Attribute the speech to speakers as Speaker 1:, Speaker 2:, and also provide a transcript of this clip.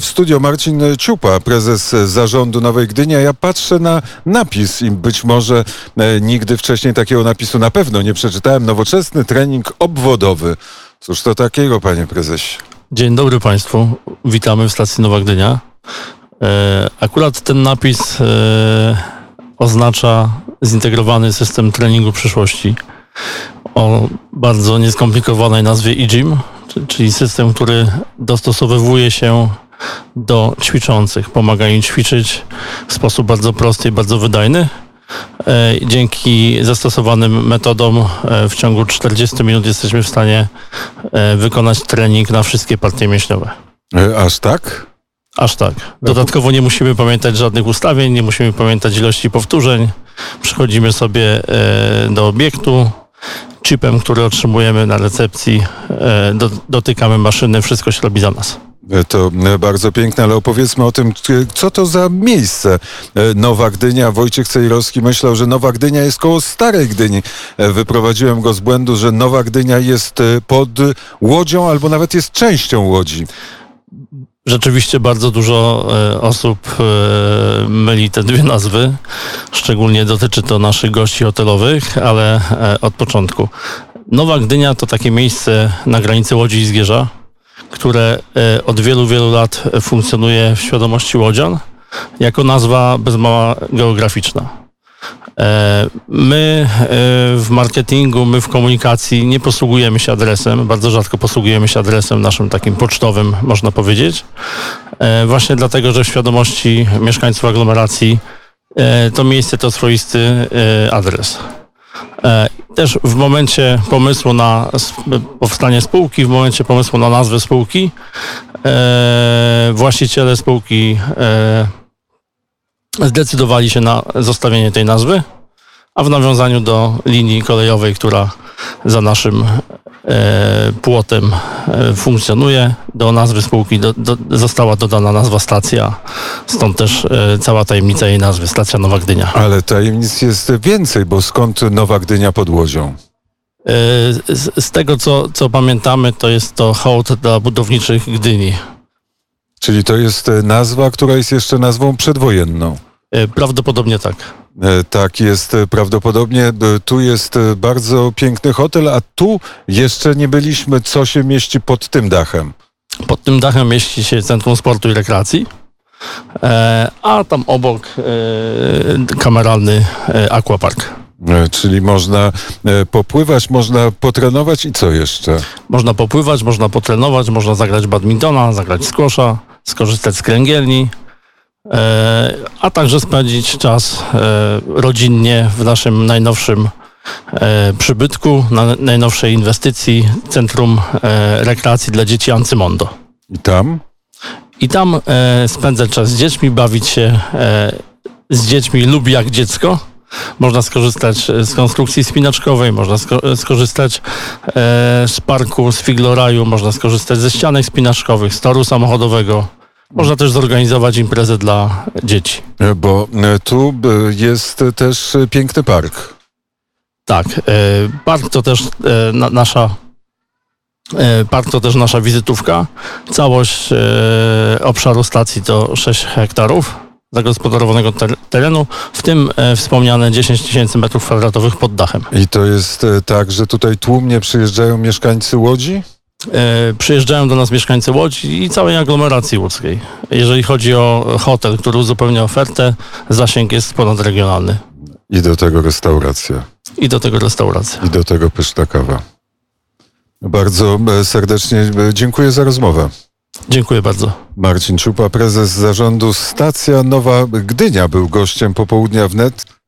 Speaker 1: W studio Marcin Ciupa, prezes zarządu Nowej Gdyni, a ja patrzę na napis i być może e, nigdy wcześniej takiego napisu na pewno nie przeczytałem. Nowoczesny trening obwodowy. Cóż to takiego, panie prezesie?
Speaker 2: Dzień dobry Państwu. Witamy w stacji Nowa Gdynia. E, Akurat ten napis e, oznacza zintegrowany system treningu przyszłości o bardzo nieskomplikowanej nazwie czy- czyli system, który dostosowywuje się do ćwiczących, pomaga im ćwiczyć w sposób bardzo prosty i bardzo wydajny. E, Dzięki zastosowanym metodom e, w ciągu 40 minut jesteśmy w stanie e, wykonać trening na wszystkie partie mięśniowe.
Speaker 1: Aż tak?
Speaker 2: Aż tak. Dodatkowo nie musimy pamiętać żadnych ustawień, nie musimy pamiętać ilości powtórzeń. Przychodzimy sobie do obiektu, chipem, który otrzymujemy na recepcji, do, dotykamy maszyny, wszystko się robi za nas.
Speaker 1: To e, bardzo piękne, ale opowiedzmy o tym, e, co to za miejsce e, Nowa Gdynia. Wojciech Cejrowski myślał, że Nowa Gdynia jest koło Starej Gdyni. Wyprowadziłem go z błędu, że Nowa Gdynia jest pod Łodzią albo nawet jest częścią Łodzi.
Speaker 2: Rzeczywiście bardzo dużo osób myli te dwie nazwy. Szczególnie dotyczy to naszych gości hotelowych, ale od początku. Nowa Gdynia to takie miejsce na granicy Łodzi i Zgierza, które e, od wielu, wielu lat funkcjonuje w świadomości łodzian jako nazwa bez mała geograficzna. E, My e, w marketingu, my w komunikacji nie posługujemy się adresem, bardzo rzadko posługujemy się adresem naszym takim pocztowym, można powiedzieć. Właśnie dlatego, że w świadomości mieszkańców aglomeracji to miejsce to swoisty adres. Też w momencie pomysłu na powstanie spółki, w momencie pomysłu na nazwę spółki, e, właściciele spółki e, zdecydowali się na zostawienie tej nazwy, a w nawiązaniu do linii kolejowej, która za naszym e, płotem e, funkcjonuje, do nazwy spółki do, do, została dodana nazwa stacja, stąd też e, cała tajemnica jej nazwy, Stacja Nowa Gdynia.
Speaker 1: Ale tajemnic jest więcej, bo skąd Nowa Gdynia pod Łodzią?
Speaker 2: Z, z tego, co, co pamiętamy, to jest to hołd dla budowniczych Gdyni.
Speaker 1: Czyli to jest nazwa, która jest jeszcze nazwą przedwojenną.
Speaker 2: E, Prawdopodobnie tak.
Speaker 1: E, Tak jest e, prawdopodobnie. Tu jest bardzo piękny hotel, a tu jeszcze nie byliśmy, co się mieści pod tym dachem.
Speaker 2: Pod tym dachem mieści się Centrum Sportu i Rekreacji, a tam obok kameralny aquapark.
Speaker 1: Czyli można popływać, można potrenować i co jeszcze?
Speaker 2: Można popływać, można potrenować, można zagrać badmintona, zagrać squasha, skorzystać z kręgielni, a także spędzić czas e, rodzinnie w naszym najnowszym e, przybytku, na najnowszej inwestycji Centrum e, Rekreacji dla Dzieci Ancymondo.
Speaker 1: I tam?
Speaker 2: I tam e, spędzać czas z dziećmi, bawić się e, z dziećmi lub jak dziecko. Można skorzystać e, z konstrukcji spinaczkowej, można sko- skorzystać e, z parku, z figloraju, można skorzystać ze ścianek spinaczkowych, z toru samochodowego. Można też zorganizować imprezę dla dzieci.
Speaker 1: E, Bo e, tu e, jest też piękny park.
Speaker 2: Tak, park to też na, nasza Park to też nasza wizytówka. Całość obszaru stacji to 6 hektarów zagospodarowanego ter- terenu, w tym wspomniane 10 tysięcy metrów kwadratowych pod dachem.
Speaker 1: I to jest tak, że tutaj tłumnie przyjeżdżają mieszkańcy Łodzi?
Speaker 2: E, Przyjeżdżają do nas mieszkańcy Łodzi i całej aglomeracji łódzkiej. Jeżeli chodzi o hotel, który uzupełnia ofertę, zasięg jest ponadregionalny.
Speaker 1: I do tego restauracja.
Speaker 2: I do tego restauracja.
Speaker 1: I do tego pyszna kawa. Bardzo e, serdecznie e, dziękuję za rozmowę.
Speaker 2: Dziękuję bardzo.
Speaker 1: Marcin Czupa, prezes zarządu Stacja Nowa Gdynia, był gościem popołudnia wnet.